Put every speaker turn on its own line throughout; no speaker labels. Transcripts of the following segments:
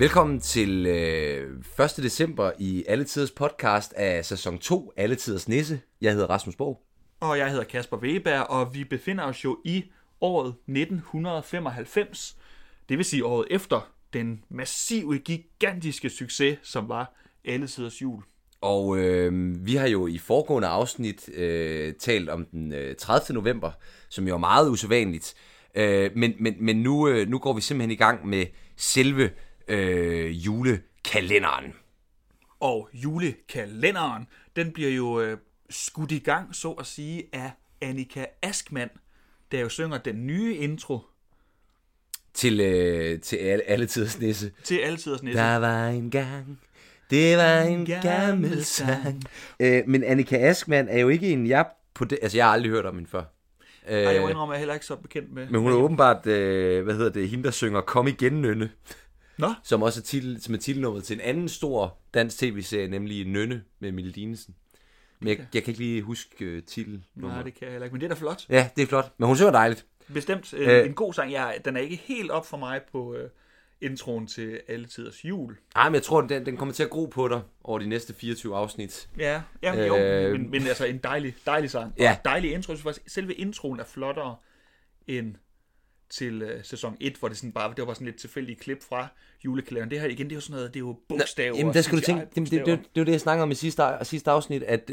Velkommen til øh, 1. december i Alle Tiders podcast af sæson 2, Alle Tiders Nisse. Jeg hedder Rasmus Borg.
Og jeg hedder Kasper Weber, og vi befinder os jo i året 1995. Det vil sige året efter den massive, gigantiske succes, som var Alle Tiders Jul.
Og øh, vi har jo i foregående afsnit øh, talt om den øh, 30. november, som jo er meget usædvanligt. Øh, men men, men nu, øh, nu går vi simpelthen i gang med selve øh, julekalenderen.
Og julekalenderen, den bliver jo øh, skudt i gang, så at sige, af Annika Askman, der jo synger den nye intro
Til, øh, til alle, alle tiders nisse.
til Altiders Nisse.
Der var en gang, det var en gammel sang. Øh, men Annika Askman er jo ikke en, jeg på det, altså jeg har aldrig hørt om hende før. Øh,
Ej, jeg må indrømme, at jeg er heller ikke så bekendt med.
men hun er åbenbart, øh, hvad hedder det, hende der synger Kom igen, Nynne.
Nå,
som også er, titel, som er titelnummeret til en anden stor dansk tv-serie, nemlig Nynne med Mille Dinesen. Men jeg, jeg kan ikke lige huske uh, titelnummeret.
nej, det kan jeg heller ikke, men det er da flot.
Ja, det er flot. Men hun synger dejligt.
Bestemt
Øh.
øh, en god sang. Jeg, den er ikke helt op for mig på øh, introen til Alle Tiders Jul.
Ej, men jeg tror, den, den kommer til at gro på dig over de næste 24 afsnit.
Ja, ja jo,
Øh.
men, men altså en dejlig, dejlig sang.
Ja.
Og dejlig intro. Jeg synes faktisk, selve introen er flottere end til øh, sæson 1, hvor det sådan bare, det var bare sådan lidt tilfældige klip fra julekalenderen. Det her igen, det er jo sådan noget, det er jo bogstaver.
Jamen, der skal du tænke, det, det, det, det, det var det, jeg snakkede om i sidste, sidste afsnit, at,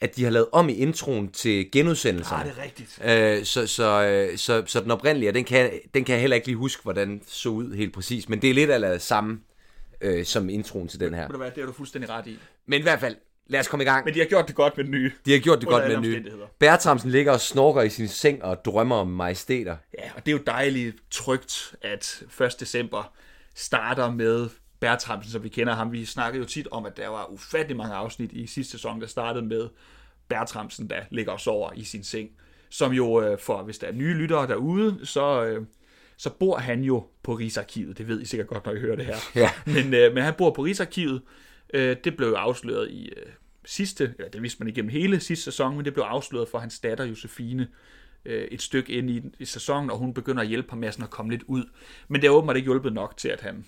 at de har lavet om i introen til genudsendelserne.
Ah, det er rigtigt.
Øh, så, så, øh, så, så den oprindelige, den kan, den kan jeg heller ikke lige huske, hvordan så ud helt præcis. Men det er lidt af det samme øh, som introen til den her.
Hvad, det er du fuldstændig ret i.
Men i hvert fald, lad os komme i gang.
Men de har gjort det godt med den nye.
De har gjort det godt med den nye. Bertramsen ligger og snorker i sin seng og drømmer om majestæter.
Ja, og det er jo dejligt trygt, at 1. december starter med Bertramsen, som vi kender ham. Vi snakkede jo tit om, at der var ufattelig mange afsnit i sidste sæson, der startede med Bertramsen, der ligger og sover i sin seng. Som jo, øh, for hvis der er nye lyttere derude, så, øh, så bor han jo på Rigsarkivet. Det ved I sikkert godt, når I hører det her.
Ja.
Men, øh, men han bor på Rigsarkivet. Øh, det blev jo afsløret i øh, sidste, eller det vidste man igennem hele sidste sæson, men det blev afsløret for hans datter Josefine øh, et stykke ind i, i sæsonen, og hun begynder at hjælpe ham med sådan at komme lidt ud. Men det har åbenbart ikke hjulpet nok til, at han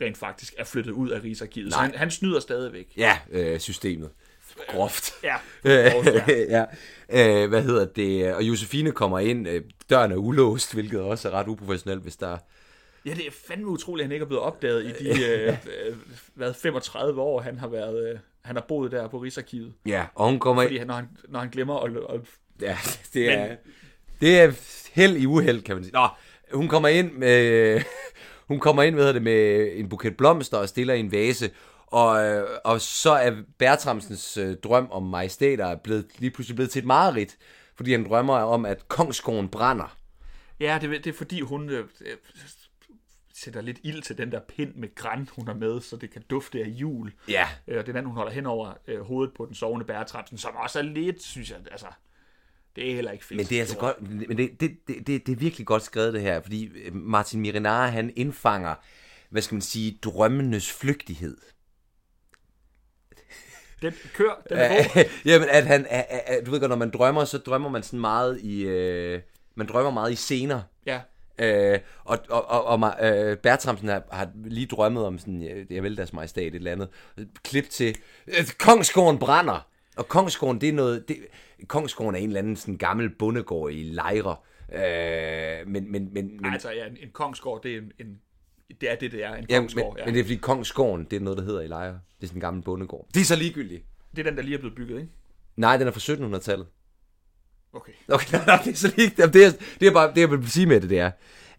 rent faktisk er flyttet ud af Rigsarkivet. Så han, han snyder stadigvæk.
Ja, øh, systemet. Groft.
Ja,
Øh,
ja.
ja. Øh, hvad hedder det? Og Josefine kommer ind. øh, Døren er ulåst, hvilket også er ret uprofessionelt, hvis der...
ja, det er fandme utroligt, at han ikke er blevet opdaget i de øh, øh, hvad, 35 år, han har været... Øh, han har boet der på Rigsarkivet.
Ja, og hun kommer
Fordi
ind.
han, når, han, når han glemmer at, at
Ja, det er...
Men-
Det er held i uheld, kan man sige. Nå, hun kommer ind med... Hun kommer ind, hvad det, med en buket blomster og stiller i en vase. Og, øh, og så er Bertramsens øh, drøm om majestæter blevet, lige pludselig blevet til et mareridt. Fordi han drømmer om, at kongsgården brænder.
Ja, det, det er fordi, hun øh, øh, sætter lidt ild til den der pind med græn, hun har med, så det kan dufte af jul.
Ja,
Øh, Og den, hun holder hen over øh, hovedet på den sovende bærtramsen, som også er lidt, synes jeg, altså, det er heller ikke fedt.
Men det er altså godt, men det, det, det, det, det er virkelig godt skrevet det her, fordi øh, Martin Mirinara, han indfanger, hvad skal man sige, drømmenes flygtighed.
Den kør, den er god.
Jamen, at han, at, at, du ved godt, når man drømmer, så drømmer man sådan meget i, øh, man drømmer meget i scener.
Ja,
Øh, og og, og, og øh, Bertramsen har, har lige drømmet om sådan, jeg, jeg vil deres majestæt, et eller andet. Klip til, øh, Kongsgården brænder! Og Kongsgården, det er noget, det, Kongsgården er en eller anden sådan gammel bondegård i Lejre. Øh, men, men, men, men,
altså ja, en, en kongsgård, det er en, en det er det, det er, en
ja, men,
kongsgård. Ja.
men det er fordi Kongsgården, det er noget, der hedder i Lejre. Det er sådan en gammel bondegård. Det er så ligegyldigt.
det er den, der lige er blevet bygget, ikke?
Nej, den er fra 1700-tallet.
Okay.
Okay, nej, det er så lige, jamen, det, er, det er bare det, jeg vil sige med det, det er,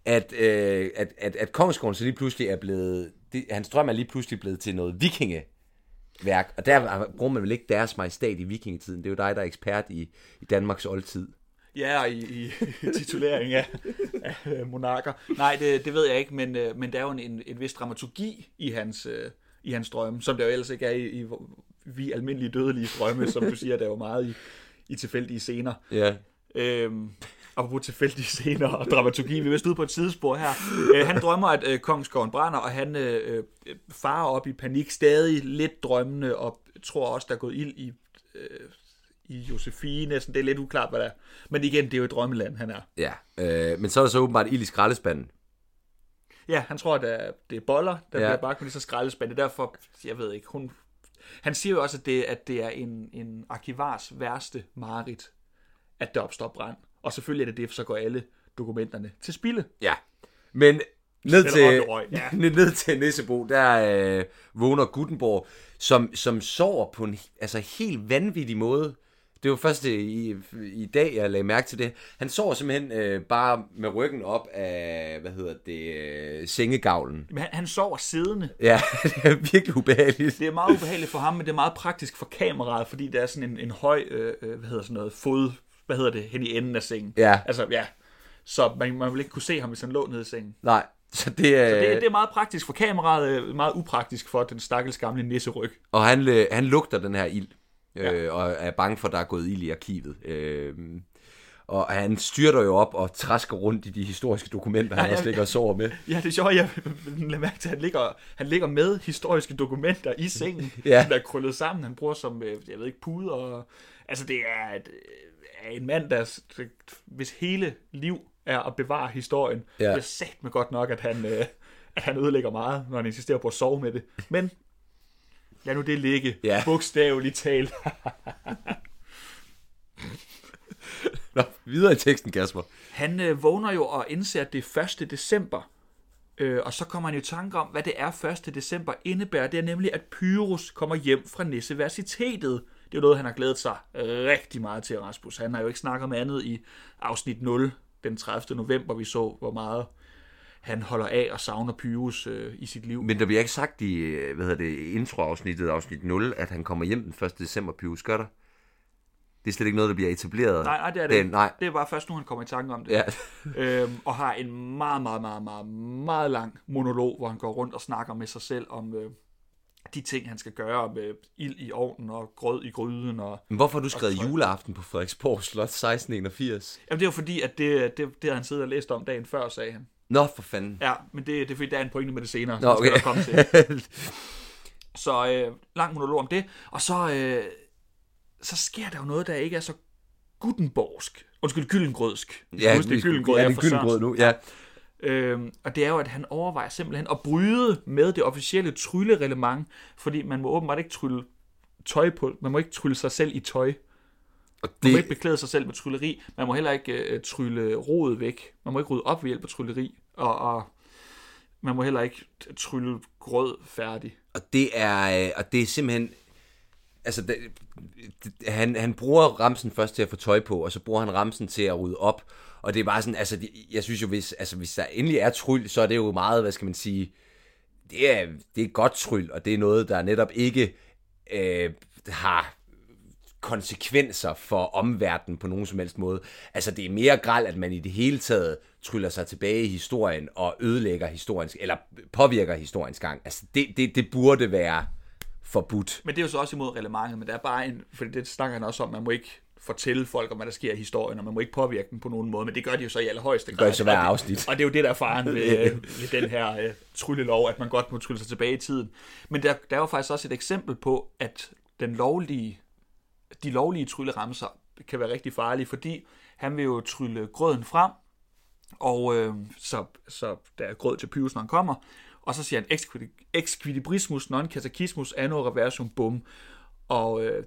at, øh, at, at, at Kongsgården så lige pludselig er blevet, det, hans drøm er lige pludselig blevet til noget vikingeværk, og der bruger man vel ikke deres majestæt i vikingetiden. Det er jo dig, der er ekspert i, i Danmarks oldtid.
Ja, i, i titulering af, af monarker. Nej, det, det ved jeg ikke, men, øh, men der er jo en, en, en vis dramaturgi i hans, øh, i hans drømme, som der jo ellers ikke er i, i vi almindelige dødelige drømme, som du siger, der er jo meget i, i tilfældige scener.
Ja.
Øhm, apropos tilfældige scener og dramaturgi, vi er vist ude på et sidespor her. Øh, han drømmer, at øh, kongsgården brænder, og han øh, øh, farer op i panik, stadig lidt drømmende, og tror også, der er gået ild i, øh, i Josefine. Sådan, det er lidt uklart, hvad der er. Men igen, det er jo et drømmeland, han er.
Ja, øh, men så er der så åbenbart ild i skraldespanden.
Ja, han tror, at det er, det er boller, der
Ja.
bliver bagt med de så skraldespande. Derfor, jeg ved ikke, hun... Han siger jo også, at det, at det er en, en arkivars værste mareridt, at der opstår brand. Og selvfølgelig er det det, for så går alle dokumenterne til spilde.
Ja. Men ned til,
røg, ja.
ned til Nissebo, der øh, vågner Gutenborg, som, som sover på en altså, helt vanvittig måde. Det var først i, i dag, jeg lagde mærke til det. Han sover simpelthen øh, bare med ryggen op af, hvad hedder det, øh, sengegavlen.
Men han, han sover siddende.
Ja, det er virkelig ubehageligt.
Det er meget ubehageligt for ham, men det er meget praktisk for kameraet, fordi der er sådan en, en høj, øh, øh, hvad hedder sådan noget, fod, hvad hedder det, hen i enden af sengen.
Ja.
Altså, ja. Så man, man vil ikke kunne se ham, hvis han lå nede i sengen.
Nej, så det er...
Så det, det er meget praktisk for kameraet, øh, meget upraktisk for den stakkels gamle nisseryg.
Og han, øh, han lugter den her ild, øh, og er bange for, at der er gået ild i arkivet. Øh, og han styrter jo op og træsker rundt i de historiske dokumenter, han
Ja,
også ligger og sover med.
Ja, det er sjovt, jeg lader mærke til, at han ligger, han ligger med historiske dokumenter i sengen,
Ja.
der er krøllet sammen. Han bruger som, øh, jeg ved ikke, puder. Og, altså, det er, et, er en mand, der, hvis hele liv er at bevare historien,
Ja.
ja. det er sagt med godt nok, at han, øh, at han ødelægger meget, når han insisterer på at sove med det. Men lad nu det ligge,
Ja.
bogstaveligt talt.
Nå, videre i teksten, Kasper.
Han øh, vågner jo og indser, at det er 1. december. Øh, og så kommer han jo i tanke om, hvad det er 1. december indebærer. Det er nemlig, at Pyrus kommer hjem fra Nisseversitetet. Det er noget, han har glædet sig rigtig meget til, Rasmus. Han har jo ikke snakket med andet i afsnit 0, den 30. november, vi så, hvor meget han holder af og savner Pyrus øh, i sit liv.
Men der bliver ikke sagt i, øh, hvad hedder det, introafsnittet, afsnit 0, at han kommer hjem den 1. december, Pius, gør der? Det er slet ikke noget, der bliver etableret.
Nej, nej, det er det. Ikke.
nej.
Det er bare først nu, han kommer i tanke om det.
Ja.
øhm, og har en meget, meget, meget, meget, meget lang monolog, hvor han går rundt og snakker med sig selv om øh, de ting, han skal gøre med ild i ovnen og grød i gryden. Og...
Men hvorfor har du skrevet
Og
juleaften på Frederiksborg Slot 1681?
Jamen, det er jo fordi, at det, det, det han siddet og læst om dagen før, sagde han.
Nå, for fanden.
Ja, men det, det er fordi, der er en pointe med det senere.
Nå, okay.
skal komme til. Så øh, lang monolog om det. Og så, øh, så sker der jo noget, der ikke er så gutenborgsk. Undskyld, gyldengrødsk.
Ja,
Husk, det er gyldengrød,
ja, det
er Sørensen.
nu, ja.
Øhm, og det er jo, at han overvejer simpelthen at bryde med det officielle tryllereglement, fordi man må åbenbart ikke trylle tøj på, man må ikke trylle sig selv i tøj.
Og
Man må
det,
ikke beklæde sig selv med trylleri. Man må heller ikke øh, trylle rodet væk. Man må ikke rydde op ved hjælp af trylleri. Og, og man må heller ikke trylle grød færdig.
og det er, øh, og det er simpelthen, altså, det, det, han, han bruger ramsen først til at få tøj på, og så bruger han ramsen til at rydde op, og det er bare sådan, altså, det, jeg synes jo, hvis, altså, hvis der endelig er tryl, så er det jo meget, hvad skal man sige, det er, det er godt tryl, og det er noget, der netop ikke øh, har konsekvenser for omverdenen på nogen som helst måde. Altså, det er mere græld, at man i det hele taget tryller sig tilbage i historien og ødelægger historiens, eller påvirker historiens gang. Altså, det, det, det burde være forbudt.
Men det er jo så også imod reglementet, men der er bare en, for det snakker han også om, man må ikke fortælle folk om, hvad der sker i historien, og man må ikke påvirke dem på nogen måde, men det gør de jo så i allerhøjeste grad.
gør de så hver
det-
afsnit.
Og det er jo det, der er faren ved, øh, ved den her øh, tryllelov, at man godt må trylle sig tilbage i tiden. Men der, der er jo faktisk også et eksempel på, at den lovlige, de lovlige trylleramser kan være rigtig farlige, fordi han vil jo trylle grøden frem, og øh, så, så der er grød til Pyrus, når han kommer, og så siger han "Exquidi- exquilibrismus non catechismus anno reversum bum. Og øh,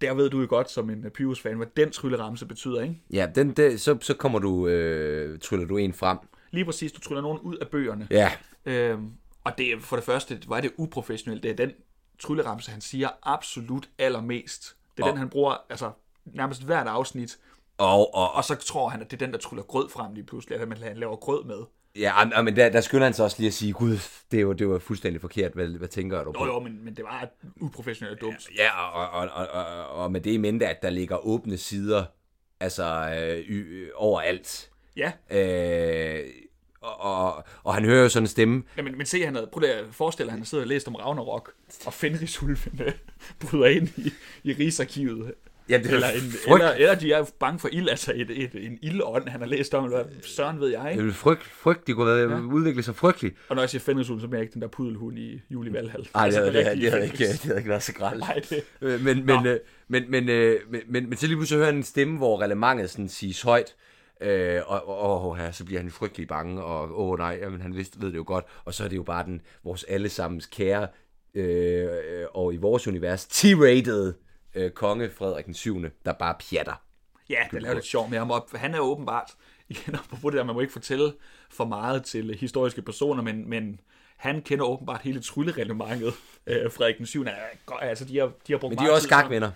der ved du jo godt, som en Pyrus-fan, hvad den trylleramse betyder, ikke?
Ja, den, den, så, så kommer du, øh, tryller du en frem.
Lige præcis, du tryller nogen ud af bøgerne.
Ja,
Øhm, og det for det første, er det uprofessionelt. Det er den trylleramse, han siger absolut allermest. Det er
Og-
den, han bruger altså, nærmest hvert afsnit.
og, og,
Og så tror han, at det er den, der tryller grød frem lige pludselig, at man han laver grød med.
ja, men der, der skynder han så også lige at sige, gud, det jo, det var fuldstændig forkert, hvad, hvad tænker du på?
Jo, jo, men, men det var uprofessionelt og dumt.
Ja, og, og, og, og, og med det i mente, at der ligger åbne sider, altså øh, y, overalt.
Ja,
Øh, og, og, og han hører jo sådan en stemme.
ja men, men se, han havde, prøv at forestille at han sidder og læst om Ragnarok, og Fenrisulven øh, bryder ind i, i Rigsarkivet.
Ja, det er
Eller, en,
frygt,
eller, eller de er bange for ild, altså et, et, en ildånd, han har læst om, eller søren ved jeg, ikke?
det er frygt, frygt, de kunne ja. udvikle sig frygteligt.
Og når jeg siger Fenrisulven, så mener jeg ikke den der pudelhund i Juli Valhall.
Nej, det,
Altså,
det, havde,
rigtige
det, havde ikke, det havde ikke været så gralt.
Nej, det,
Øh, Men, men, øh, men, men, øh, men, men, men så lige pludselig hører han en stemme, hvor relevantet sådan siges højt. Øh, og, og, og ja, så bliver han frygtelig bange, og åh nej, jamen, han vidste, ved det jo godt. Og så er det jo bare den, vores allesammens kære, øh, og i vores univers, T-rated øh, konge Frederik den 7., der bare pjatter.
Ja, det laver lidt sjov med ham. Og han er åbenbart, igen, på det der, man må ikke fortælle for meget til historiske personer, men, men han kender åbenbart hele tryllerelementet. Øh, Frederik den 7. Er, altså, de har, de har brugt
Men de er også skakvenner.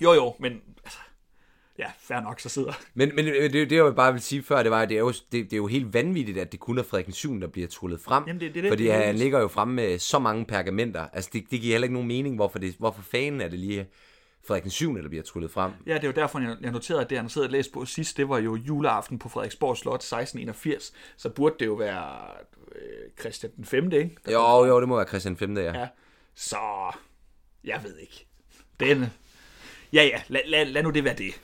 Jo, jo, men altså, ja, fair nok, så sidder.
Men, men det, det, jeg bare vil sige før, det var, at det er, jo, det, det er jo helt vanvittigt, at det kun er Frederik den 7, der bliver trullet frem.
Jamen, det, det, det,
fordi
det, det,
han ligger jo fremme med så mange pergamenter. Altså, det, det giver heller ikke nogen mening, hvorfor, det, hvorfor fanden er det lige Frederik den 7, der bliver trullet frem.
Ja, det er jo derfor, jeg noterede, at det, han sidder og læste på sidst, det var jo juleaften på Frederiksborg Slot 1681. Så burde det jo være øh, Christian den 5. ikke?
Der jo, jo, det må være Christian 5. Ja. ja.
Så, jeg ved ikke. Den, ja, ja, lad, lad, lad nu det være det.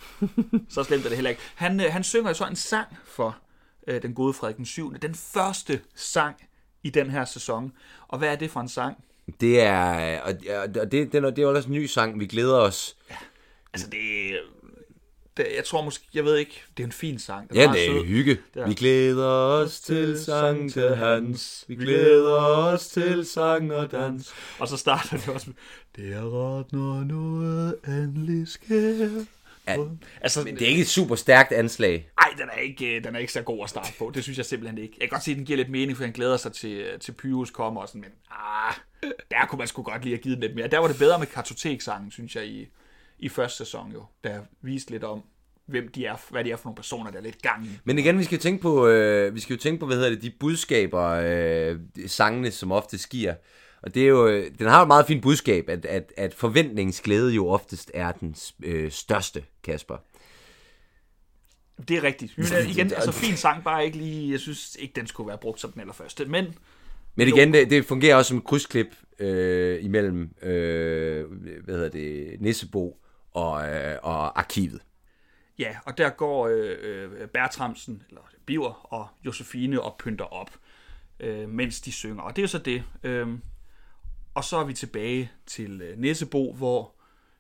så slemt er det heller ikke. Han, øh, han synger jo så en sang for øh, den gode Frederik den 7. Den første sang i den her sæson. Og hvad er det for en sang?
Det er, og det, det, det, det er også en ny sang, vi glæder os. Ja,
altså det, det, jeg tror måske, jeg ved ikke, det er en fin sang.
Den ja, det er hygge. Er. Vi glæder os til sang til hans, vi glæder os til sang og dans.
Og så starter det også med, det er ret, når noget endelig sker.
Ja, altså, men det er ikke et super stærkt anslag.
Nej, den er ikke, den er ikke så god at starte på. Det synes jeg simpelthen ikke. Jeg kan godt se, at den giver lidt mening, for han glæder sig til, til Pyrus kommer og sådan, men ah, der kunne man sgu godt lige have givet den lidt mere. Der var det bedre med kartoteksangen, synes jeg, i, i første sæson jo, der viste lidt om, hvem de er, hvad de er for nogle personer, der er lidt gang i.
Men igen, vi skal jo tænke på, øh, vi skal jo tænke på, hvad hedder det, de budskaber, øh, sangene, som ofte skier. Og det er jo, øh, den har jo et meget fint budskab, at, at, at forventningsglæde jo oftest er den øh, største, Kasper.
Det er rigtigt. Men igen, altså fin sang, bare ikke lige, jeg synes ikke, den skulle være brugt som den allerførste. Men,
men igen, det, det fungerer også som et krydsklip øh, imellem, øh, hvad hedder det, Nissebo og, øh, og arkivet.
Ja, og der går øh, øh, Bertramsen, eller Biver og Josefine og pynter op, øh, mens de synger. Og det er jo så det. Øh, og så er vi tilbage til øh, Nissebo, hvor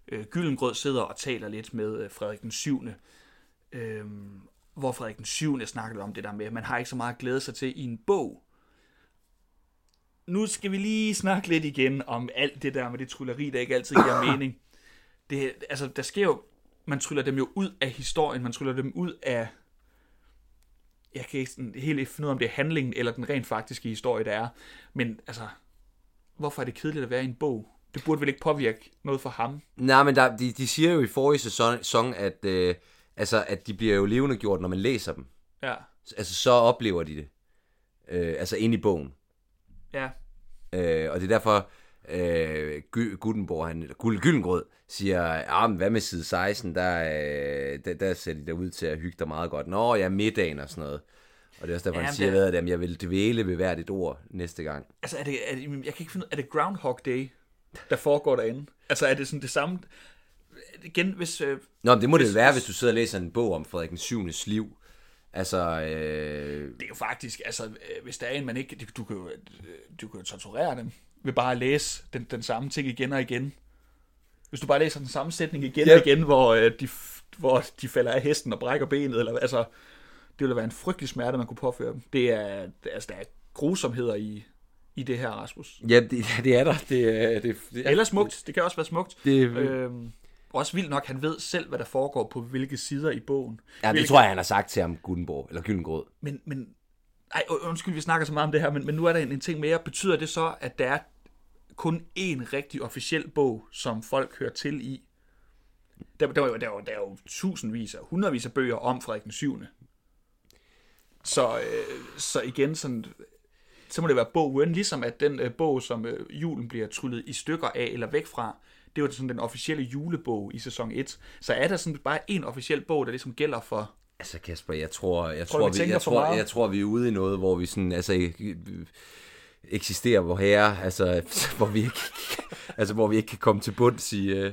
øh, Gyllengrød sidder og taler lidt med øh, Frederik den 7. Øh, hvor Frederik den 7. snakker om det der med, at man har ikke så meget at glæde sig til i en bog. Nu skal vi lige snakke lidt igen om alt det der med det trylleri, der ikke altid giver mening. Det, altså, der sker jo, man tryller dem jo ud af historien, man tryller dem ud af, jeg kan ikke sådan helt finde ud af, om det er handlingen eller den rent faktiske historie, der er. Men altså, hvorfor er det kedeligt at være i en bog? Det burde vel ikke påvirke noget for ham?
Nej, men der, de, de siger jo i forrige sæson, at, øh, altså, at de bliver jo levende gjort, når man læser dem.
Ja.
Altså, så oplever de det. Øh, altså, ind i bogen.
Ja.
Øh, og det er derfor, øh, Gutenborg, han, eller Gyllengrød, siger, ja, men hvad med side 16, der, øh, der, der ser de der ud til at hygge dig meget godt. Nå, ja, middagen og sådan noget. Og det er også derfor, ja, han siger, det... at jeg vil dvæle ved hvert et ord næste gang.
Altså, er det, er det, jeg kan ikke finde er det Groundhog Day, der foregår derinde? Altså, er det sådan det samme? Igen, hvis... Øh,
Nå, men det må hvis, det være, hvis du sidder og læser en bog om Frederik den 7. liv. Altså...
Øh... Det er jo faktisk, altså, øh, hvis der er en, man ikke... Du, du kan jo du kan jo torturere dem ved bare at læse den, den samme ting igen og igen. Hvis du bare læser den samme sætning igen yep. og igen, hvor, øh, de, hvor de falder af hesten og brækker benet, eller altså det ville være en frygtelig smerte, man kunne påføre dem. Det er, altså, der er grusomheder i, i det her, Rasmus.
Ja, det, det er der. Det, det, det,
Eller smukt. Det kan også være smukt. Det, øhm, også vildt nok, han ved selv, hvad der foregår på hvilke sider i bogen.
Ja, det
hvilke...
tror jeg, han har sagt til ham, Gutenborg, eller Gyllengrød.
Men, men ej, undskyld, vi snakker så meget om det her, men, men nu er der en, en ting mere. Betyder det så, at der er kun én rigtig officiel bog, som folk hører til i? Der, der, der, der, der er jo tusindvis af, hundredvis af bøger om Frederik den 7. Så, øh, så igen, sådan, så må det være bog uden, ligesom at den øh, bog, som øh, julen bliver tryllet i stykker af eller væk fra, det var sådan den officielle julebog i sæson 1. Så er der sådan bare en officiel bog, der ligesom gælder for...
Altså Kasper, jeg tror, jeg tror, tror vi, vi jeg, tror, jeg, tror, vi er ude i noget, hvor vi sådan, altså, eksisterer hvor herre, altså, hvor vi ikke, altså, hvor vi ikke kan komme til bunds i, øh,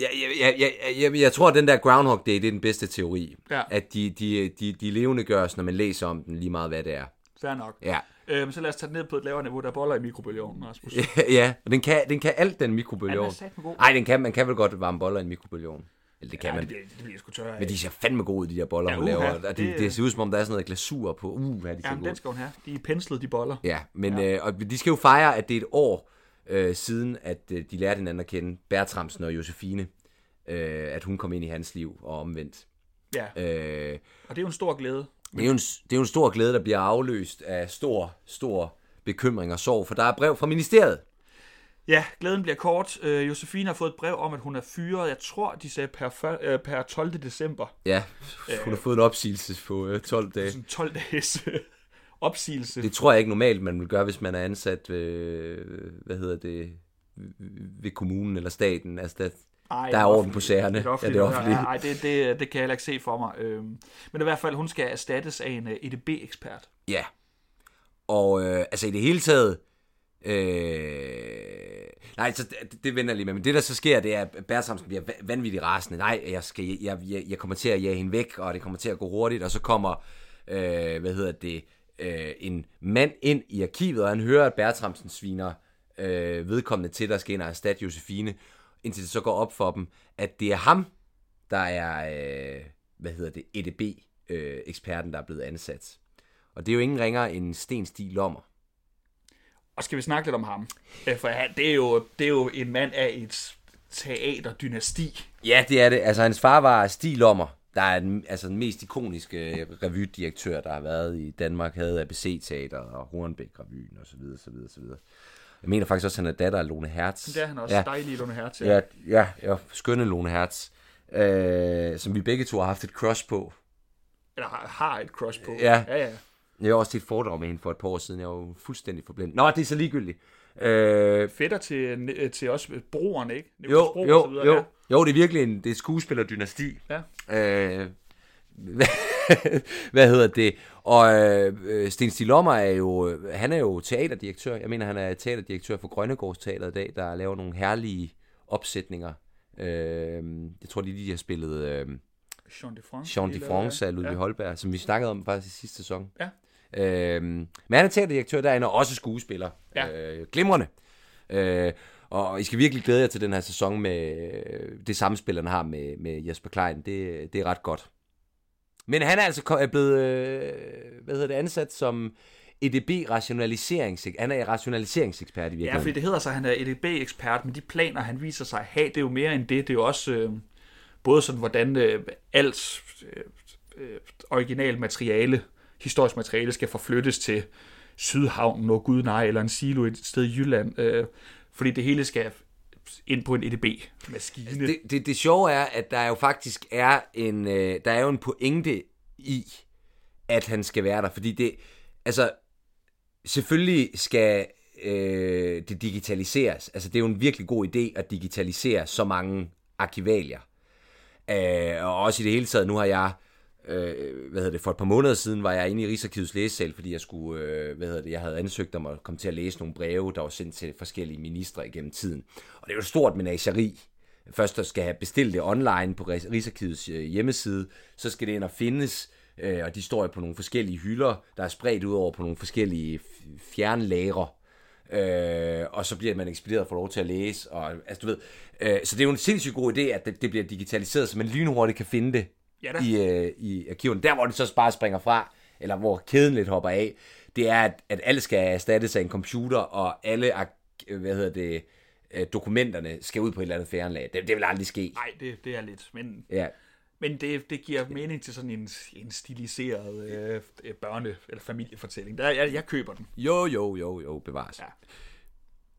Ja, ja, ja, ja, ja, jeg tror, at den der Groundhog Day, det er den bedste teori.
Ja.
At de, de, de, de levende gøres, når man læser om den, lige meget hvad det er.
Fair nok.
Ja.
Øhm, så lad os tage den ned på et lavere niveau, der boller i mikrobølgeovnen, Rasmus.
ja, og den kan, den kan alt, den mikrobølgeovn.
Nej,
den kan, man kan vel godt varme boller i en mikrobølgeovn. Eller det kan
Ja,
man.
det bliver, det bliver sgu tørre
Men de ser fandme gode ud, de der boller,
Ja,
hun laver. Og det,
det-
det, ser ud som om, der er sådan noget glasur på. Uh, hvad er de
Jamen, den skal hun have. De er penslet, de boller.
Ja, men ja. Øh, og de skal jo fejre, at det er et år øh, siden, at øh, de lærte hinanden at kende, Bertramsen og Josefine, øh, at hun kom ind i hans liv og omvendt.
Ja,
Øh,
og det er jo en stor glæde.
det, er jo en, det er jo en stor glæde, der bliver afløst af stor, stor bekymring og sorg, for der er brev fra ministeriet.
Ja, glæden bliver kort. Øh, Josefine har fået et brev om, at hun er fyret. Jeg tror, de sagde per, fyr- øh, per 12. december.
Ja, hun har fået en opsigelse på øh, 12 dage.
Sådan 12 dages øh, opsigelse.
Det tror jeg ikke normalt, man vil gøre, hvis man er ansat ved, hvad hedder det, ved kommunen eller staten. Altså, der,
Ej,
der er orden på sagerne.
Det er
Ja, det er offentligt.
Nej, det, det, det kan jeg heller ikke se for mig. Øhm, men i hvert fald, hun skal erstattes af en øh, EDB-ekspert.
Ja. Og øh, altså i det hele taget... Øh, nej, så det, det vender jeg lige med. Men det, der så sker, det er, at Bertramsen bliver vanvittigt rasende. Nej, jeg, skal, jeg, jeg, jeg kommer til at jage hende væk, og det kommer til at gå hurtigt. Og så kommer, øh, hvad hedder det, øh, en mand ind i arkivet, og han hører, at Bertramsen sviner øh, vedkommende til, der skal ind og erstatte Josefine, indtil det så går op for dem, at det er ham, der er, øh, hvad hedder det, EDB-eksperten, øh, der er blevet ansat. Og det er jo ingen ringere end Sten Stig Lommer.
Og skal vi snakke lidt om ham? Øh, For han, det, er jo, det er jo en mand af et teaterdynasti.
Ja, det er det. Altså, hans far var Stig Lommer, der er den, altså, den mest ikoniske revydirektør, der har været i Danmark, havde ABC Teater og Hornbæk-revyen og så videre, så videre, så videre. Jeg mener faktisk også, at han er datter af Lone Hertz.
Det er han også.
Ja,
Ja. Dejlig Lone her til.
ja, ja, ja skønne Lone Hertz. Øh, som vi begge to har haft et crush på.
Eller har, har et crush på.
Ja.
ja, ja.
Jeg har også til et foredrag med hende for et par år siden. Jeg var jo fuldstændig forblændet. Nå, det er så ligegyldigt. Øh,
Fætter til, øh, til os broren, ikke? Nicolas
jo,
Bro og
jo,
så videre,
jo.
Ja.
Jo, det er virkelig en, det er skuespillerdynasti.
Ja.
Øh, hvad hedder det? Og øh, Sten Stig Lommer er jo, han er jo teaterdirektør. Jeg mener, han er teaterdirektør for Grønnegårds Teater i dag, der laver nogle herlige opsætninger. Øh, jeg tror, de lige har spillet øh,
Jean de France.
Jean de France af Ludvig
ja.
Holberg, som vi snakkede om faktisk i sidste sæson.
Ja.
Øh, men han er teaterdirektør derinde, og også skuespiller.
Ja.
Øh, glimrende. Øh, og I skal virkelig glæde jer til den her sæson med øh, det samspil, han har med, med Jesper Klein. Det, det er ret godt. Men han er altså blevet øh, hvad hedder det, ansat som EDB-rationaliserings... Han er rationaliseringsekspert i
Ja,
virkeligheden.
fordi det hedder sig, at han er EDB-ekspert, men de planer, han viser sig at have, det er jo mere end det. Det er jo også øh, både sådan, hvordan øh, alt øh, øh, originalt materiale, historisk materiale, skal forflyttes til Sydhavnen og Gud nej, eller en silo et sted i Jylland. Øh, fordi det hele skal ind på en EDB-maskine.
Altså, det, det, det sjove er, at der jo faktisk er en, øh, der er jo en pointe i, at han skal være der, fordi det, altså, selvfølgelig skal øh, det digitaliseres. Altså, det er jo en virkelig god idé at digitalisere så mange arkivalier. Øh, og også i det hele taget, nu har jeg, øh, hvad hedder det, for et par måneder siden var jeg inde i Rigsarkivets læsesal, fordi jeg skulle, øh, hvad hedder det, jeg havde ansøgt om at komme til at læse nogle breve, der var sendt til forskellige ministre igennem tiden. Og det er jo et stort menageri. Først der skal have bestilt det online på Rigsarkivets øh, hjemmeside, så skal det ind og findes, øh, og de står jo på nogle forskellige hylder, der er spredt ud over på nogle forskellige fjernlagre. Øh, og så bliver man ekspederet og får lov til at læse. Og, altså, du ved, øh, så det er jo en sindssygt god idé, at det, det bliver digitaliseret, så man lynhurtigt kan finde det
Ja da.
i, øh, i arkiverne. Der, hvor det så bare springer fra, eller hvor kæden lidt hopper af, det er, at, at alle skal erstattes af en computer, og alle øh, hvad hedder det, øh, dokumenterne skal ud på et eller andet fjernlag. Det, det vil aldrig ske.
Nej, det, det er lidt, men,
Ja.
men det, det giver mening til sådan en, en stiliseret øh, børne- eller familiefortælling. Der, jeg, jeg køber den.
Jo, jo, jo, jo, bevares.
Ja.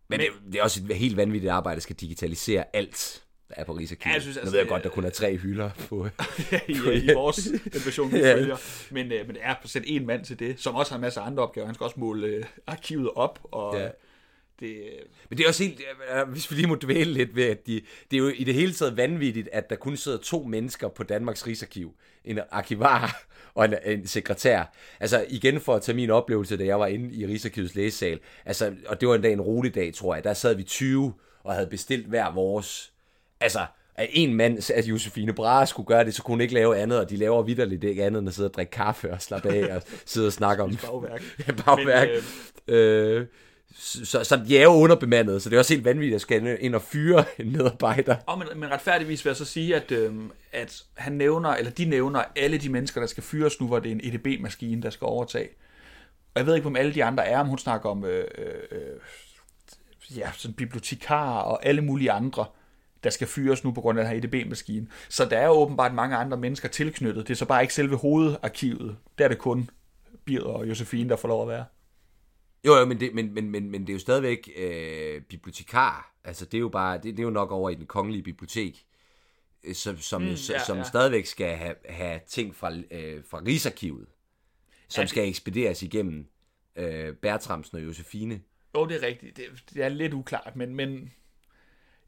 Men det, det er også et helt vanvittigt arbejde, at skal digitalisere alt, der er på Rigsarkivet.
Ja, jeg synes,
nu
altså,
ved jeg godt, der kun er tre hylder på...
i, i vores den version, vi
Ja.
følger. Men, øh, men det er at sætte en mand til det, som også har en masse andre opgaver. Han skal også måle øh, arkivet op, og
Ja.
ja. det, øh,
Men det er også helt, øh, hvis vi lige må dvæle lidt ved, at de, det er jo i det hele taget vanvittigt, at der kun sidder to mennesker på Danmarks Rigsarkiv. En arkivar og en, en sekretær. Altså igen for at tage min oplevelse, da jeg var inde i Rigsarkivets læsesal. Altså, og det var en dag en rolig dag, tror jeg. Der sad vi 20 og havde bestilt hver vores. Altså, at en mand, at Josefine Brahe skulle gøre det, så kunne hun ikke lave andet, og de laver vidderligt ikke andet end at sidde og drikke kaffe og slappe af og sidde og snakke om
bagværk.
Ja, bagværk.
Men,
øh, så, så de er jo underbemandet, så det er også helt vanvittigt at skal ind og fyre en medarbejder.
Og men, men retfærdigvis vil jeg så sige, at, øhm, at han nævner, eller de nævner alle de mennesker, der skal fyres nu, hvor det er en EDB-maskine, der skal overtage. Og jeg ved ikke, hvem alle de andre er, om hun snakker om øh, øh, ja, sådan bibliotekarer og alle mulige andre, der skal fyres nu på grund af den her EDB-maskine. Så der er åbenbart mange andre mennesker tilknyttet. Det er så bare ikke selve hovedarkivet. Der er det kun Bird og Josefine, der får lov at være.
Jo, jo, men det, men, men, men, men det er jo stadigvæk øh, bibliotekar. Altså, det er jo bare, det, det er jo nok over i den kongelige bibliotek, øh, som, som, mm, ja, som ja. stadigvæk skal have, have ting fra, øh, fra Rigsarkivet, som ja, skal ekspederes igennem øh, Bertramsen og Josefine.
Jo, det er rigtigt. Det, det er lidt uklart, men, men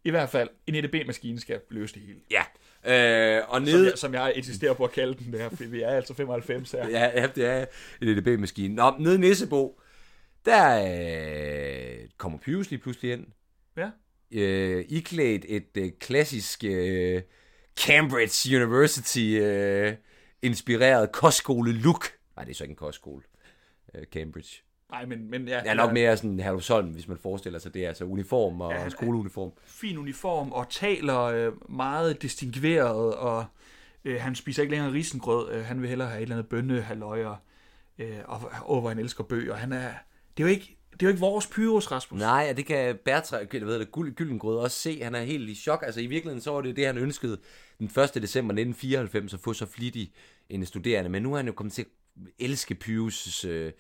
i hvert fald, en EDB-maskine skal løse det hele.
Ja. Øh, og ned...
som, jeg, som jeg insisterer på at kalde den der, for vi er altså 95 her.
Ja, ja det er en EDB-maskine. Nå, nede i Nissebo, der øh, kommer Pyrus lige pludselig ind.
Ja.
Øh, iklædt et øh, klassisk øh, Cambridge University øh, inspireret kostskole-look. Nej, det er så ikke en kostskole. Øh, Cambridge.
Nej, men, men ja.
Er nok mere sådan Herlufsholm, hvis man forestiller sig det. Altså uniform og
Ja,
ja, skoleuniform.
fin uniform og taler øh, meget distingueret, og øh, han spiser ikke længere risengrød. Øh, han vil hellere have et eller andet bønne, halvøjer, øh, og hvor han elsker bøger. Han er, det er jo ikke, det er jo ikke vores Pyrus, Rasmus.
Nej, og det kan Bertra, jeg ved det, Gyld- Gyldengrød også se. Han er helt i chok. Altså i virkeligheden så var det det, han ønskede den 1. december 1994 at få så flittig en studerende. Men nu er han jo kommet til at elske Pyrus' øh,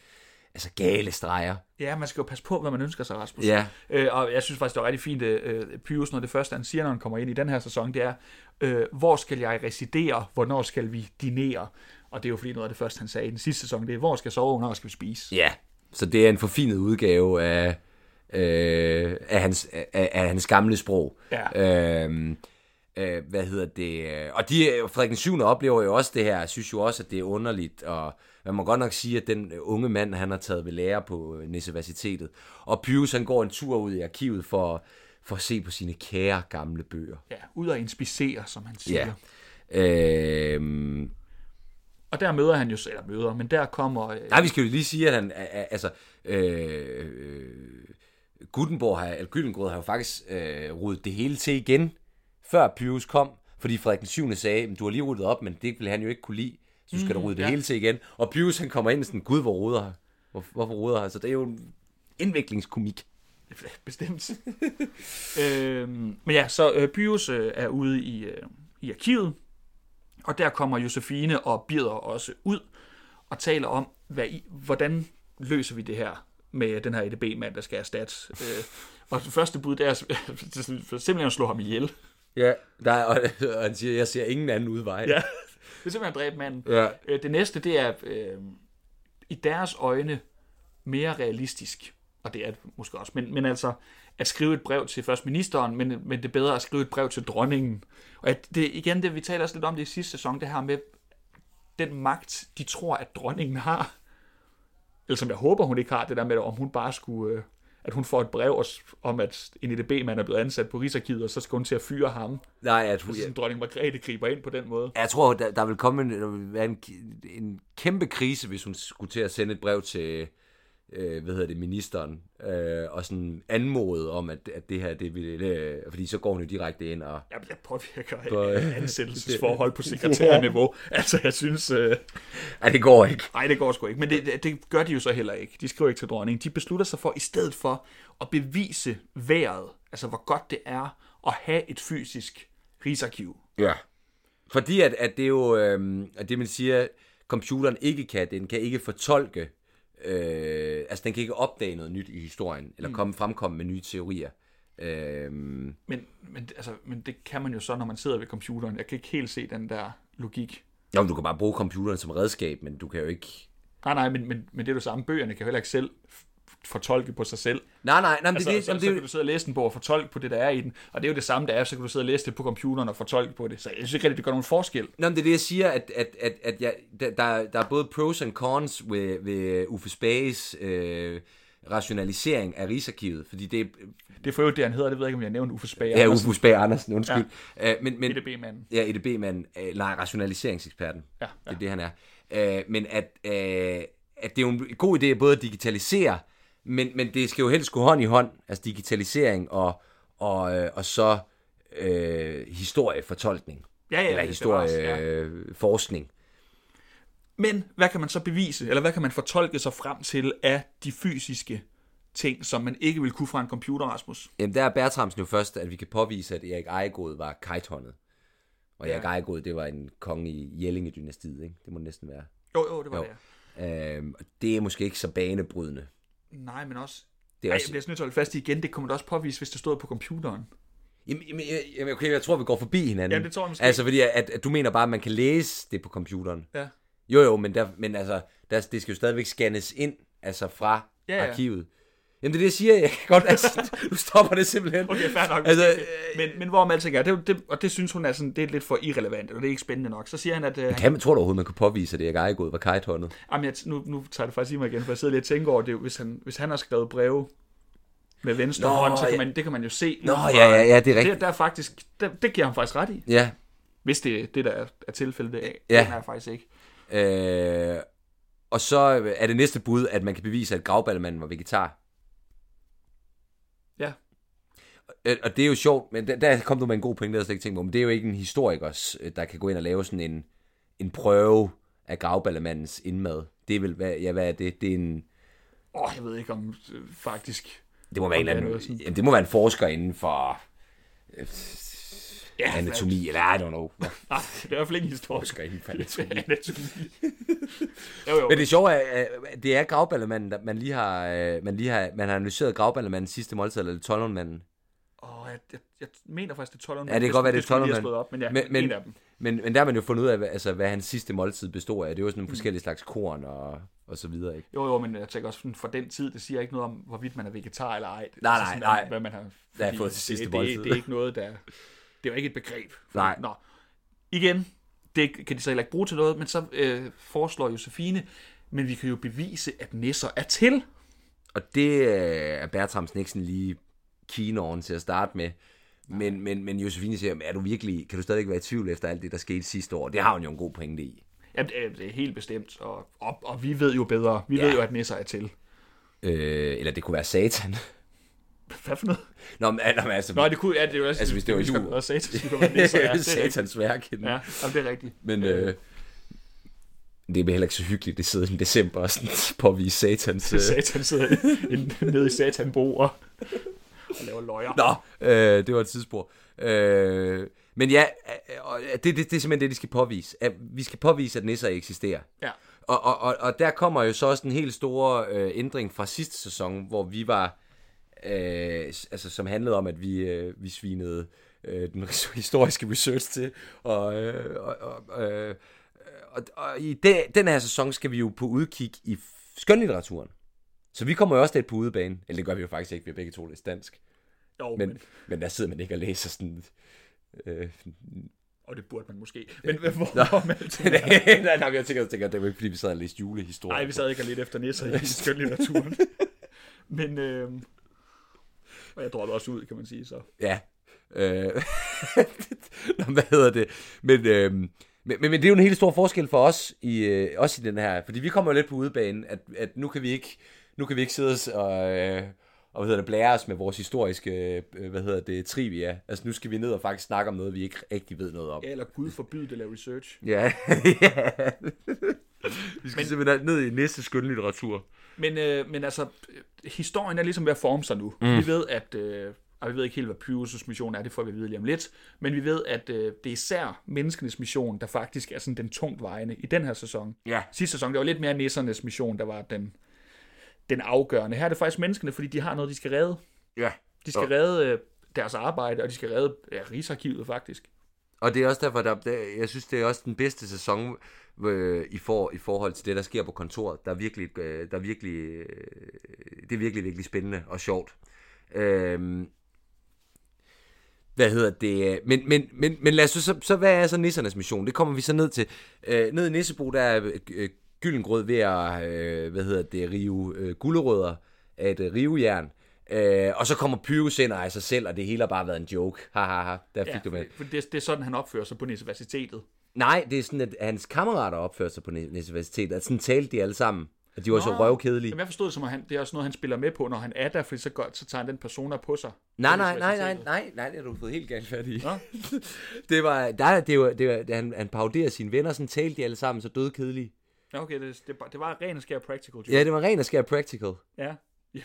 altså gale streger.
Ja, man skal jo passe på, hvad man ønsker sig, Rasmus.
Ja.
Øh, og jeg synes faktisk, det var rigtig fint, øh, Pyrus, når det første, han siger, når han kommer ind i den her sæson, det er, øh, hvor skal jeg residere, hvornår skal vi dinere? Og det er jo fordi noget af det første, han sagde i den sidste sæson, det er, hvor skal jeg sove, hvornår skal vi spise?
Ja, så det er en forfinet udgave af, øh, af, hans, af, af hans gamle sprog.
Ja.
Øhm, øh, hvad hedder det? øh, Og de, Frederik den 7. oplever jo også det her, synes jo også, at det er underligt, og man må godt nok sige, at den unge mand, han har taget ved lære på øh, Universitetet. Og Pyrus, han går en tur ud i arkivet for, for at se på sine kære gamle bøger.
Ja, ud og inspicere, som han siger.
Ja. Øhm,
Og der møder han jo, eller møder, men der kommer... Øh,
Nej, vi skal jo lige sige, at han, altså, øh, øh, Gutenborg har, eller Gyllengrød har jo faktisk øh, ryddet det hele til igen, før Pyrus kom, fordi Frederik den 7. sagde, "Men du har lige ryddet op, men det ville han jo ikke kunne lide, så du skal da rydde det
ja.
hele til igen. Og Pyrus, han kommer ind og sådan, gud, hvor ruder her? Hvor, hvorfor ruder her? Så det er jo en indviklingskomik.
Bestemt. øhm, men ja, så øh, Pyrus øh, er ude i, øh, i arkivet, og der kommer Josefine og Birder også ud og taler om, hvad I, hvordan løser vi det her med den her EDB-mand, der skal erstatte. Øh, og det første bud, det er simpelthen at slå ham ihjel.
Ja, der er, og, og han siger, jeg ser ingen anden udvej.
Ja, er simpelthen dræbe manden.
Ja.
Øh, Det næste, det er øh, i deres øjne mere realistisk, og det er det måske også, men, men altså at skrive et brev til først ministeren, men, men det er bedre at skrive et brev til dronningen. Og at det igen, det vi taler også lidt om det i sidste sæson, det her med den magt, de tror, at dronningen har. Eller som jeg håber, hun ikke har, det der med, om hun bare skulle... Øh, at hun får et brev om, at en EDB-mand er blevet ansat på Rigsarkivet, og så skal hun til at fyre ham.
Nej, at hun,
Så sådan, dronning Margrethe griber ind på den måde.
Jeg tror, der, der vil komme en, der vil være en, en kæmpe krise, hvis hun skulle til at sende et brev til, øh, hvad hedder det, ministeren, øh, og sådan anmode om, at, at det her, det vil, øh, fordi så går hun jo direkte ind og...
Jeg bliver påvirker
På,
af ansættelsesforhold på sekretærniveau. Altså, jeg synes... Øh,
Ej, det går ikke.
nej, det går sgu ikke. Men det, det, gør de jo så heller ikke. De skriver ikke til dronningen. De beslutter sig for, i stedet for at bevise vejret, altså hvor godt det er at have et fysisk rigsarkiv.
Ja. Fordi at, at det jo, øh, at det man siger, computeren ikke kan, den kan ikke fortolke, øh, altså den kan ikke opdage noget nyt i historien, eller komme fremkomme med nye teorier. Øh,
Men, men, altså, men det kan man jo så, når man sidder ved computeren. Jeg kan ikke helt se den der logik.
jo, du kan bare bruge computeren som redskab, men du kan jo ikke...
Nej, nej, men, men, men det er jo det samme. Bøgerne kan jo heller ikke selv fortolke på sig selv.
Nej, nej, nej,
Altså,
det, det,
så, så kan du sidde og læse den bog og fortolke på det, der er i den. Og det er jo det samme, der er, så kan du sidde og læse det på computeren og fortolke på det. Så jeg synes ikke rigtig, det gør nogen forskel.
Nå, men det er det, jeg siger, at, at, at, at jeg, der, der, er både pros and cons ved, ved Uffe Spages øh, rationalisering af Rigsarkivet, fordi det.
Det er for øvrigt det, han hedder. Det ved jeg ikke, om jeg har nævnt Uffe Spager.
Ja, Uffe Spage Andersen, undskyld. Ja. Øh, men, men,
EDB-manden.
Ja, EDB-manden. Øh, nej, rationaliseringseksperten.
Ja,
Det er det, han er. Øh, men at, øh, at det er jo en god idé både at digitalisere men, men det skal jo helst gå hånd i hånd, altså digitalisering og, og, øh, og så øh, historiefortolkning.
Ja, ja,
eller
bevares, ja.
historieforskning.
Men hvad kan man så bevise, eller hvad kan man fortolke sig frem til af de fysiske ting, som man ikke vil kunne fra en computer, Rasmus?
Jamen, der er Bertramsen jo først, at vi kan påvise, at Erik Ejegod var kajthåndet. Og Erik
Ja.
Ejegod, det var en konge i Jellinge-dynastiet, ikke? Det må det næsten være.
Jo, jo, det var
Jo.
det. ja.
Øhm, det er måske ikke så banebrydende.
Nej, men også...
Det er
Ej,
også-
jeg bliver nødt til at holde fast i igen, det kunne man da også påvise, hvis det stod på computeren.
Jamen, jamen, okay, jeg tror, vi går forbi hinanden.
Jamen, det tror jeg måske.
Altså, fordi at, at du mener bare, at man kan læse det på computeren.
Ja.
Jo, jo, men, der, men altså, der, det skal jo stadigvæk scannes ind, altså fra
ja.
ja. arkivet. Jamen, det er det, jeg siger. Jeg kan godt, altså, du stopper det simpelthen.
Okay, fair nok.
Altså,
Altså, men, men hvor man alting er, det, det, og det synes hun er, sådan, det er lidt for irrelevant, og det er ikke spændende nok. Så siger han, at... Øh,
kan man, tror du overhovedet, man kunne påvise, at Erik Ejegod var kajthåndet?
Jamen, jeg, nu, nu tager det faktisk i mig igen, for jeg sidder lige og tænker over det. Hvis han, hvis han har skrevet breve med venstre
Nå,
hånd, så kan
ja.
man, det kan man jo se.
Nå,
fra-
ja, ja, ja, det er rigtigt.
Det, der er faktisk, det, det giver han faktisk ret i.
Ja,
Hvis det er det, der er, er tilfældet af.
Ja.
Det er jeg faktisk ikke.
øh, og så er det næste bud, at man kan bevise, at gravballemanden var vegetar.
Ja.
Øh, Og det er jo sjovt, men der, der kom du med en god pointe, der jeg slet ikke tænkt på, men det er jo ikke en historiker, der kan gå ind og lave sådan en, en prøve af gravballemandens indmad. Det er vel, hvad, ja, hvad er det? Det er en,
Åh, jeg ved ikke om øh, faktisk...
det må være en anden,
sådan-
jamen, det må være en forsker inden for øh,
Ja,
anatomi, eller I don't know.
Nej, det er i hvert fald ikke en historie.
Forsker inden for anatomi.
anatomi. jo, jo.
Men det sjove er, at det er gravballemanden, man lige har, øh, man lige har, man har analyseret gravballemandens sidste måltid, eller Tollundmanden.
Åh, jeg, jeg, jeg mener faktisk, det er 12
Ja, det kan godt være, det er
skulle jeg lige have
12
slået op, men ja,
Men- men-
en af dem.
Men, men der har man jo fundet ud af, altså, hvad hans sidste måltid består af. Det er jo sådan nogle
Mm.
forskellige slags korn og, og så videre, ikke?
Jo, jo, men jeg tænker også, for den tid, det siger ikke noget om, hvorvidt man er vegetar eller ej. Altså
Nej, nej,
sådan,
nej.
Hvad man har,
har
fordi
fået til sidste
det, det,
måltid.
det, det, er ikke noget, der... Det er jo ikke et begreb. Fordi,
Nej.
Nå. Igen, det kan de så heller ikke bruge til noget, men så øh, foreslår Josefine, men vi kan jo bevise, at nisser er til.
Og det øh, er Bertramsen ikke sådan lige keen on til at starte med. Men, men, men Josefine siger, er du virkelig, kan du stadig være i tvivl efter alt det, der skete sidste år? Det har hun jo en god pointe i.
Ja, det er, det helt bestemt, og, og, og vi ved jo bedre. Vi
Ja.
ved jo, at nisser er til.
Øh, eller det kunne være satan.
Hvad for noget?
Nå, men, altså, altså,
Nå, det kunne, ja, det er også,
Altså, hvis det var
vi skal
jul.
Også satan, skulle være nisser, ja, det er
satans værk.
Ja, jamen, det er rigtigt.
Men øh, det er heller ikke så hyggeligt, det sidder i december og sådan påvise satans... Øh.
Satan sidder i- nede i satanbo og, og laver løjer.
Nå, øh, det var et tidsspor. Øh, men ja, øh, og det, det, det er simpelthen det, de skal påvise. At vi skal påvise, at nisser eksisterer.
Ja.
Og, og, og, og der kommer jo så også en helt stor øh, ændring fra sidste sæson, hvor vi var, øh, altså som handlede om, at vi, øh, vi svinede øh, den historiske research til, og, øh, og, og, øh, og, og i den, den her sæson skal vi jo på udkig i skønlitteraturen. Så vi kommer jo også lidt på udebane. Eller det gør vi jo faktisk ikke, vi har begge to læst dansk.
Jo,
Men,
men,
men der sidder man ikke og læser sådan... Øh,
og det burde man måske. Men hvor,
Nå.
man
nej, nej, jeg tænker, tænker, det var ikke, fordi vi sad og læste julehistorier.
Nej, vi sad ikke og lidt efter nisser i skønlitteraturen. Men, øh, og jeg droppede også ud, kan man sige så.
Ja. Øh, Nå, hvad hedder det? Men, øh, men, men, men det er jo en helt stor forskel for os i, øh, også i den her, fordi vi kommer jo lidt på udebane, at, at nu kan vi ikke, nu kan vi ikke sidde og, øh, og hvad hedder det, blære os med vores historiske, øh, hvad hedder det, trivia. Altså nu skal vi ned og faktisk snakke om noget, vi ikke rigtig ved noget om.
Ja, eller Gud forbyde det at lave research.
Ja. ja. vi skal men, simpelthen ned i næste skønlitteratur.
Men, øh, men altså, historien er ligesom ved at forme sig nu. Mm. Vi ved, at... Øh, og vi ved ikke helt, hvad Pyrrhus' mission er, det får vi at vide lige om lidt. Men vi ved, at øh, det er især menneskenes mission, der faktisk er sådan den tungt vejende i den her sæson.
Ja.
Sidste sæson, det var lidt mere nissernes mission, der var den, den afgørende. Her er det faktisk menneskene, fordi de har noget, de skal redde.
Ja.
De skal redde øh, deres arbejde, og de skal redde ja, Rigsarkivet faktisk.
Og det er også derfor, der, der, jeg synes, det er også den bedste sæson øh, i, for, i forhold til det, der sker på kontoret. Der er virkelig, øh, der er virkelig, øh, det er virkelig, virkelig spændende og sjovt. Øh, hvad hedder det? Men, men, men, men lad os så, så, så, hvad er så nissernes mission? Det kommer vi så ned til. Øh, ned i Nissebo, der er øh, Gyllengrød ved at, øh, hvad hedder det, rive øh, gulderødder af et øh, rivejern. Øh, og så kommer Pyrus ind og af sig selv, og det hele har bare været en joke. Ha, ha, ha. Der fik
Ja,
du med.
for det, det er sådan, han opfører sig på universitetet.
Nej, det er sådan, at hans kammerater opfører sig på universitetet. At sådan talte de alle sammen. Og de var så
Nå.
røvkedelige.
Jamen, jeg forstod det som, at han, det er også noget, han spiller med på, når han er der, fordi så, godt, så tager han den persona på sig.
Nej, nej, nej, nej, nej, nej, det har du fået helt galt fat i. Det var, der, det var, det var, han, han paroderer sine venner, sådan talte de alle sammen, så døde kedelige.
Ja, okay, det, det, det var ren og skær practical. joke.
Ja, det var ren og skær practical.
ja.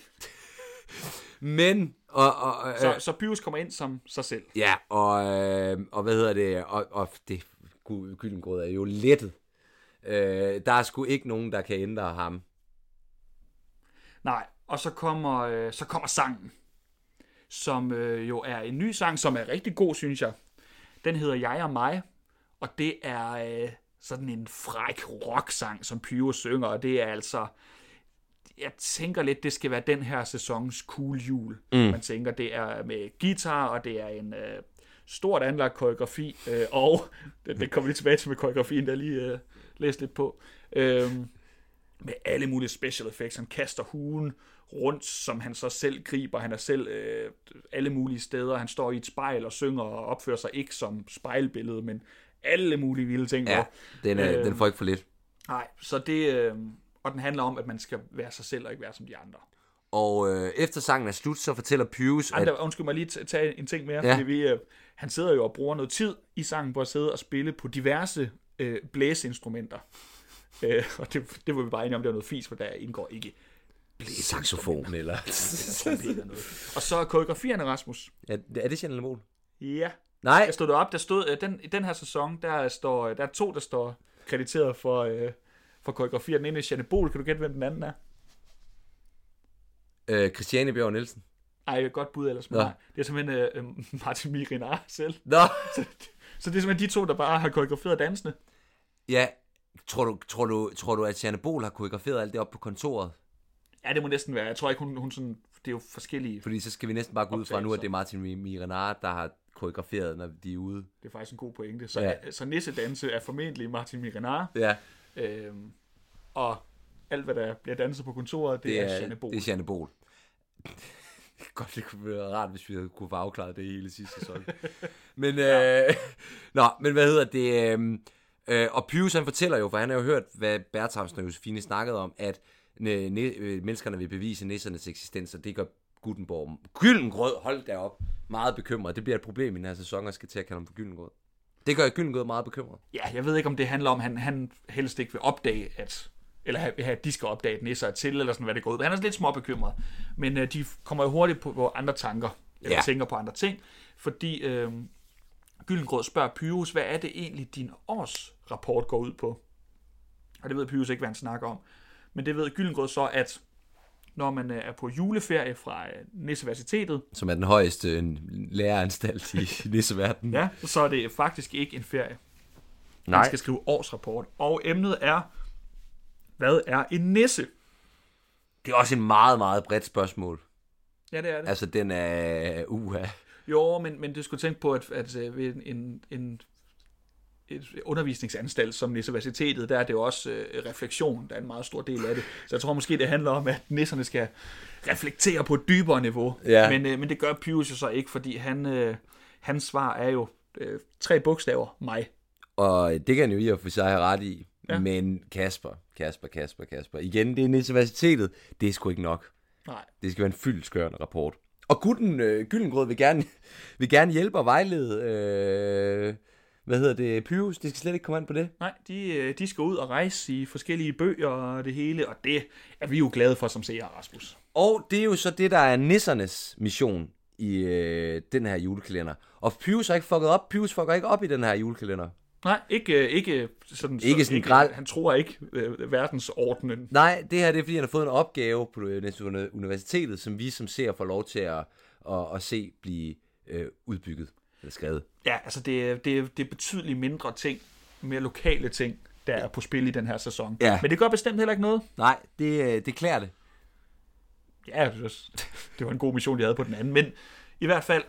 Men, og, og, og
Så, så Pyrus kommer ind som sig selv.
ja, og, øh, og hvad hedder det, og, og det, Gyllengrød er jo lettet. Øh, der er sgu ikke nogen, der kan ændre ham.
Nej, og så kommer, øh, så kommer sangen, som øh, jo er en ny sang, som er rigtig god, synes jeg. Den hedder Jeg og mig, og det er øh, sådan en fræk rock-sang, som Pyro synger, og det er altså... Jeg tænker lidt, det skal være den her sæsons cool jul. Mm. Man tænker, det er med guitar, og det er en øh, stort anlagt koreografi, øh, og det, det kommer lige tilbage til med koreografien, der lige øh, læste lidt på. Øh, med alle mulige special effects. Han kaster hugen rundt, som han så selv griber. Han er selv øh, alle mulige steder. Han står i et spejl og synger og opfører sig ikke som spejlbillede, men alle mulige vilde ting.
Ja, den, er,
Øh.
den får ikke for lidt.
Nej, så det... Øh, og den handler om, at man skal være sig selv og ikke være som de andre.
Og øh, efter sangen er slut, så fortæller Pyrus, at...
andre undskyld mig lige t- tage en ting mere,
Ja.
ja. fordi vi, øh, han sidder jo og bruger noget tid i sangen på at sidde og spille på diverse øh, blæseinstrumenter. Øh, og det, det var vi bare enige om, det var noget fis, for der indgår ikke
Saxofon, eller...
eller noget. Og så er koreografierne, Rasmus.
er, er det Jeanette Mol?
Ja,
Nej,
jeg stod op, der stod, øh, den, i den her sæson, der, står, der er to, der står krediteret for, øh, for koreografier. Den ene er Janne Bol, kan du gætte, hvem den anden er?
øh, Christiane Bjørn Nielsen.
Ej, godt bud ellers, men
Nå.
nej. Det er simpelthen øh, øh, Martin Migrinar selv.
Nå,
Så, så det er simpelthen de to, der bare har koreograferet dansene.
ja, tror du, tror du, tror du at Jeanne Bol har koreograferet alt det op på kontoret?
Ja, det må næsten være. Jeg tror ikke, hun, hun sådan... Det er jo forskellige...
Fordi så skal vi næsten bare gå ud fra nu, at det er Martin Mi- Mirenard, der har koreograferet, når de er ude.
Det er faktisk en god pointe. Så,
Ja.
ja. så nissedanse er formentlig Martin Migrinar.
Ja,
Øhm, og alt, hvad der bliver danset på kontoret, det,
det
er,
er,
Janne Bol.
det er Jeanne Bol. Godt, det kunne være rart, hvis vi havde kunne få afklaret det hele sidste sæson. men, øh, nå, men hvad hedder det? Øh, øh, og Pius han fortæller jo, for han har jo hørt, hvad Bertramsen og Josefine snakkede om, at øh, øh, menneskerne vil bevise nissernes eksistens, og det gør Gutenborg. Gyldengrød, hold da op. Meget bekymret. Det bliver et problem i den her sæson, og skal til at kalde ham for Gyldengrød. Det gør Gyldengrød meget bekymret.
Ja, jeg ved ikke, om det handler om, at han, han helst ikke vil opdage, at eller have- have, at de skal opdage, at nisser er til, eller sådan, hvad det går ud. Han er lidt små bekymret. Men øh, de kommer jo hurtigt på, på andre tanker, eller
Ja.
tænker på andre ting, fordi øh, Gyllengrød spørger Pyrus, hvad er det egentlig, din årsrapport går ud på? Og det ved Pyrus ikke, hvad han snakker om. Men det ved Gyllengrød så, at når man øh, er på juleferie fra øh, Nisseversitetet,
Som er den højeste læreranstalt i nisseverdenen.
ja, så er det faktisk ikke en ferie. Man
Nej.
skal skrive årsrapport. Og emnet er, hvad er en nisse?
Det er også en meget, meget bredt spørgsmål.
Ja, det er det.
Altså, den er uha.
Jo, men, men du skulle tænke på, at, at øh, ved en, en et undervisningsanstalt som Nisseversitetet, der er det jo også øh, refleksion, der er en meget stor del af det. Så jeg tror måske, det handler om, at nisserne skal reflektere på et dybere niveau.
Ja.
Men, øh, men det gør Pius jo så ikke, fordi han, øh, hans svar er jo øh, tre bogstaver, mig.
Og det kan han jo i og for sig have ret i. Ja. Men Kasper, Kasper, Kasper, Kasper. Igen, det er universitetet. Det er sgu ikke nok.
Nej.
Det skal være en fyldskørende rapport. Og Gutten øh, Gyllengrød vil gerne, vil gerne hjælpe og vejlede, øh, hvad hedder det, Pyrus. Det skal slet ikke komme an på det.
Nej, de, øh, de skal ud og rejse i forskellige bøger og det hele, og det er vi jo glade for som seere, Rasmus.
Og det er jo så det, der er nissernes mission i øh, den her julekalender. Og Pyrus har ikke fucket op. Pyrus fucker ikke op i den her julekalender.
Nej, ikke, øh, ikke sådan...
Ikke sådan grel-
Han tror ikke øh, verdensordenen.
Nej, det her det er, fordi han har fået en opgave på øh, universitetet, som vi som ser får lov til at, at, at se blive øh, udbygget eller skrevet.
Ja, altså det, er- det, det er betydeligt mindre ting, mere lokale ting, der er på spil i den her sæson.
Ja.
Men det gør bestemt heller ikke noget.
Nej, det, øh, det klæder det.
Ja, det var- det var en god mission, de havde på den anden. Men i hvert fald,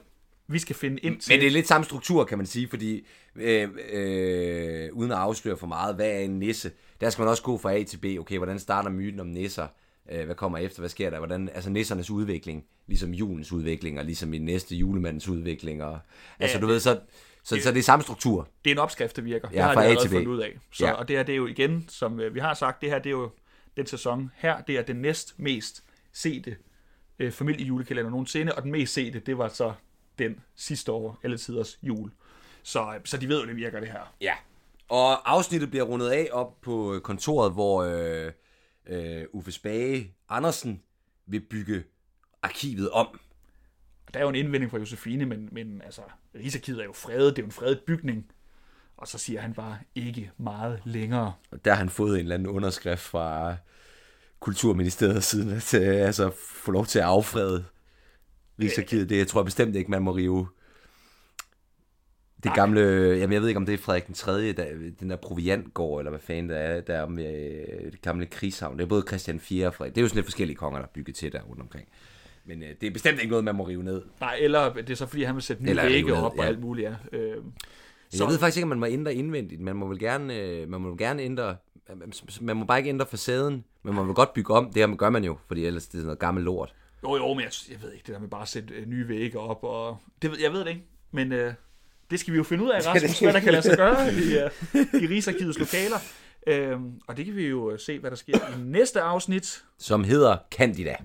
vi skal finde ind til...
Men det er lidt samme struktur, kan man sige, fordi øh, øh, uden at afsløre for meget, hvad er en nisse? Der skal man også gå fra A til B. Okay, hvordan starter myten om nisser? Øh, hvad kommer efter? Hvad sker der? Hvordan, altså nissernes udvikling, ligesom julens udvikling, og ligesom i næste julemandens udvikling. Og, altså
Ja,
du
det-
ved, så, så, så det er samme struktur.
det er en opskrift, der virker.
Ja,
det har de allerede fundet ud af. Så,
Ja.
Og det her, det er jo igen, som øh, vi har sagt, det her, det er jo den sæson her. Det er den næst mest sete øh, familiejulekalender nogensinde, og den mest sete, det var så den sidste år, alle tiders jul. Så, så de ved jo, det virker det her.
Ja. Og afsnittet bliver rundet af op på kontoret, hvor øh, øh, Uffe Spage Andersen vil bygge arkivet om.
Der er jo en indvending fra Josefine, men, men altså, Rigsarkivet er jo fredet, det er jo en fredet bygning. Og så siger han bare ikke meget længere.
Og der har han fået en eller anden underskrift fra Kulturministeriet siden, at øh, altså, få lov til at affrede Rigsarkivet. Det jeg tror jeg bestemt ikke, man må rive. Det gamle, jamen jeg ved ikke, om det er Frederik den 3., der, den der proviantgård, eller hvad fanden det er, der om øh, det gamle krigshavn. Det er både Christian 4 og Frederik. Det er jo sådan lidt forskellige konger, der er bygget til der rundt omkring. Men øh, det er bestemt ikke noget, man må rive ned.
Nej, eller det er så fordi, han vil sætte nye
Eller
vægge op og
ja.
alt muligt. Ja. Øh,
Så... Jeg ved faktisk ikke, om man må ændre indvendigt. Man må vel gerne, øh, man må gerne ændre... Man må bare ikke ændre facaden, men man vil godt bygge om. Det her gør man jo, fordi ellers det er sådan noget gammelt lort.
Jo, jo, men jeg, jeg ved ikke, det der med bare at sætte øh, nye vægge op, og det, jeg ved det ikke, men øh, det skal vi jo finde ud af, Rasmus, hvad der kan lade sig gøre i, øh, i Rigsarkivets lokaler. Øhm, og det kan vi jo øh, se, hvad der sker i næste afsnit.
Som hedder Candida.